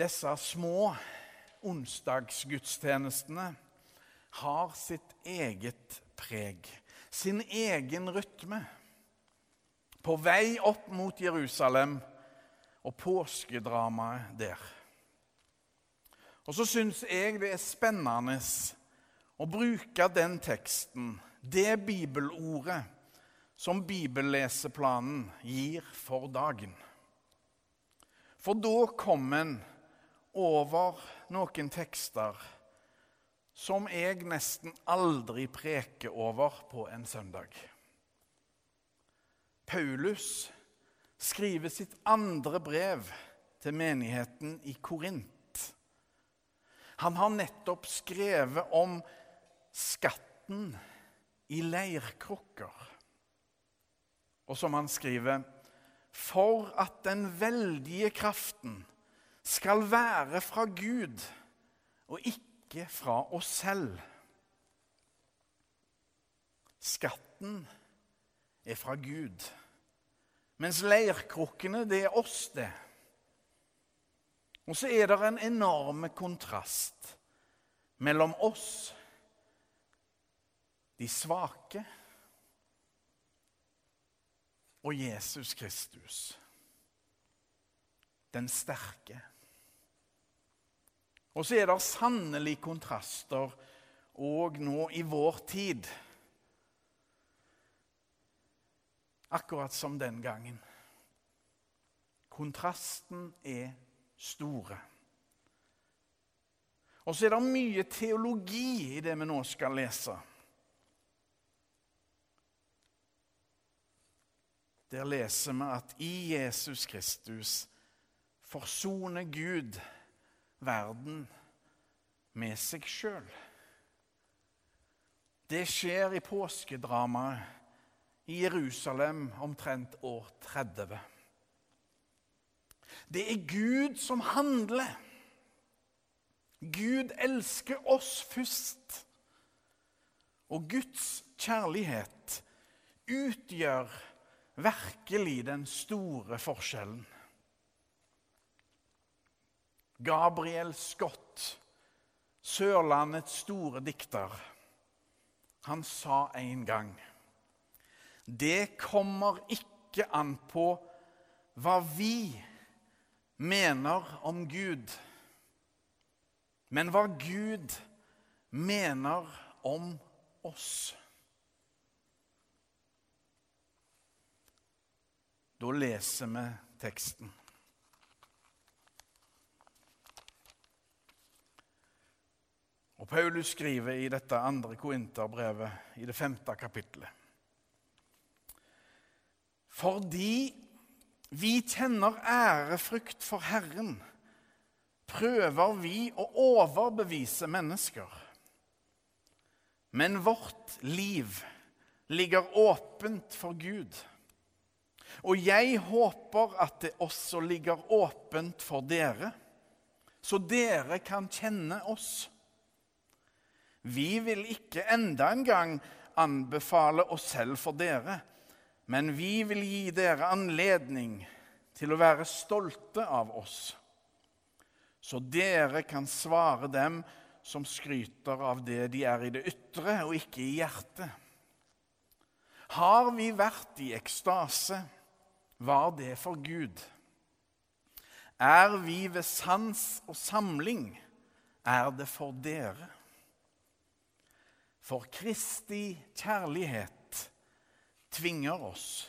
Disse små onsdagsgudstjenestene har sitt eget preg, sin egen rytme. På vei opp mot Jerusalem og påskedramaet der. Og så syns jeg det er spennende å bruke den teksten, det bibelordet, som bibelleseplanen gir for dagen. For da kom en over noen tekster som jeg nesten aldri preker over på en søndag. Paulus skriver sitt andre brev til menigheten i Korint. Han har nettopp skrevet om skatten i leirkrukker. Og som han skriver For at den veldige kraften skal være fra Gud og ikke fra oss selv. Skatten er fra Gud, mens leirkrukkene, det er oss, det. Og så er det en enorm kontrast mellom oss, de svake, og Jesus Kristus, den sterke. Og så er det sannelig kontraster òg nå i vår tid. Akkurat som den gangen. Kontrasten er store. Og så er det mye teologi i det vi nå skal lese. Der leser vi at i Jesus Kristus forsoner Gud verden med seg sjøl. Det skjer i påskedramaet i Jerusalem omtrent år 30. Det er Gud som handler. Gud elsker oss først. Og Guds kjærlighet utgjør virkelig den store forskjellen. Gabriel Scott, Sørlandets store dikter, han sa en gang Det kommer ikke an på hva vi mener om Gud, men hva Gud mener om oss. Da leser vi teksten. Og Paulus skriver i dette andre Korinterbrevet, i det femte kapittelet. Fordi vi kjenner ærefrykt for Herren, prøver vi å overbevise mennesker. Men vårt liv ligger åpent for Gud. Og jeg håper at det også ligger åpent for dere, så dere kan kjenne oss. Vi vil ikke enda en gang anbefale oss selv for dere, men vi vil gi dere anledning til å være stolte av oss, så dere kan svare dem som skryter av det de er i det ytre, og ikke i hjertet. Har vi vært i ekstase, var det for Gud. Er vi ved sans og samling, er det for dere. For Kristi kjærlighet tvinger oss.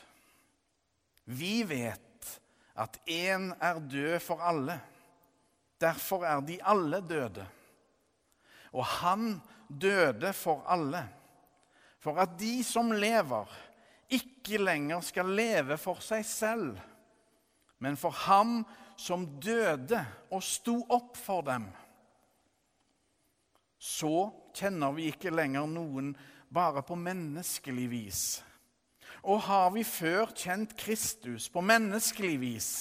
Vi vet at én er død for alle. Derfor er de alle døde. Og han døde for alle, for at de som lever, ikke lenger skal leve for seg selv, men for ham som døde og sto opp for dem. Så kjenner vi ikke lenger noen bare på menneskelig vis. Og har vi før kjent Kristus på menneskelig vis,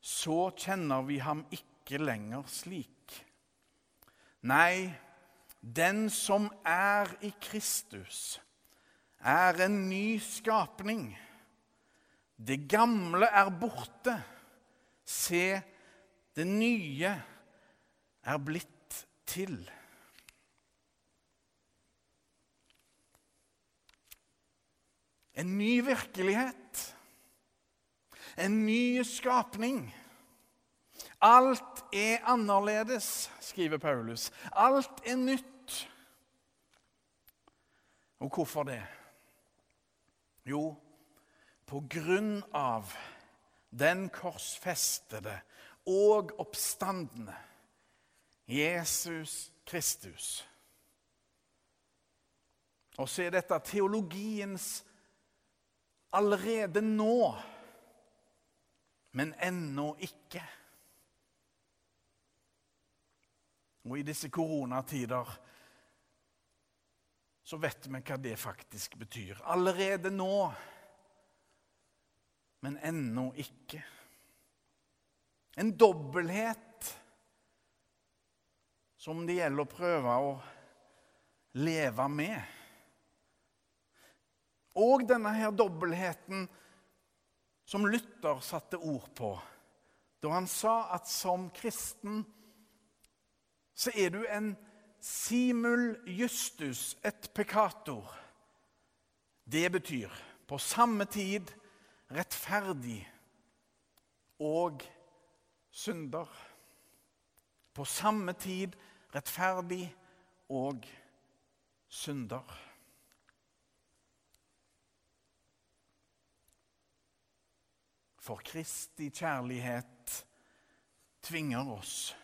så kjenner vi ham ikke lenger slik. Nei, den som er i Kristus, er en ny skapning. Det gamle er borte. Se, det nye er blitt til. En ny virkelighet. En ny skapning. Alt er annerledes, skriver Paulus. Alt er nytt. Og hvorfor det? Jo, på grunn av den korsfestede og oppstandende Jesus Kristus. Og så er dette teologiens allerede nå, men ennå ikke. Og i disse koronatider så vet vi hva det faktisk betyr. Allerede nå, men ennå ikke. En dobbelthet som det gjelder å prøve å leve med. Og denne her dobbeltheten som Luther satte ord på da han sa at som kristen så er du en simul justus et peccator. Det betyr på samme tid rettferdig og synder. På samme tid rettferdig og synder. For Kristi kjærlighet tvinger oss.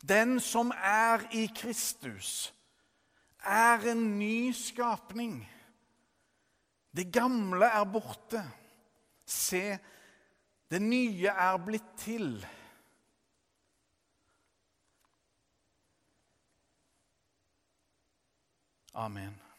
Den som er i Kristus, er en ny skapning. Det gamle er borte. Se, det nye er blitt til. Amen.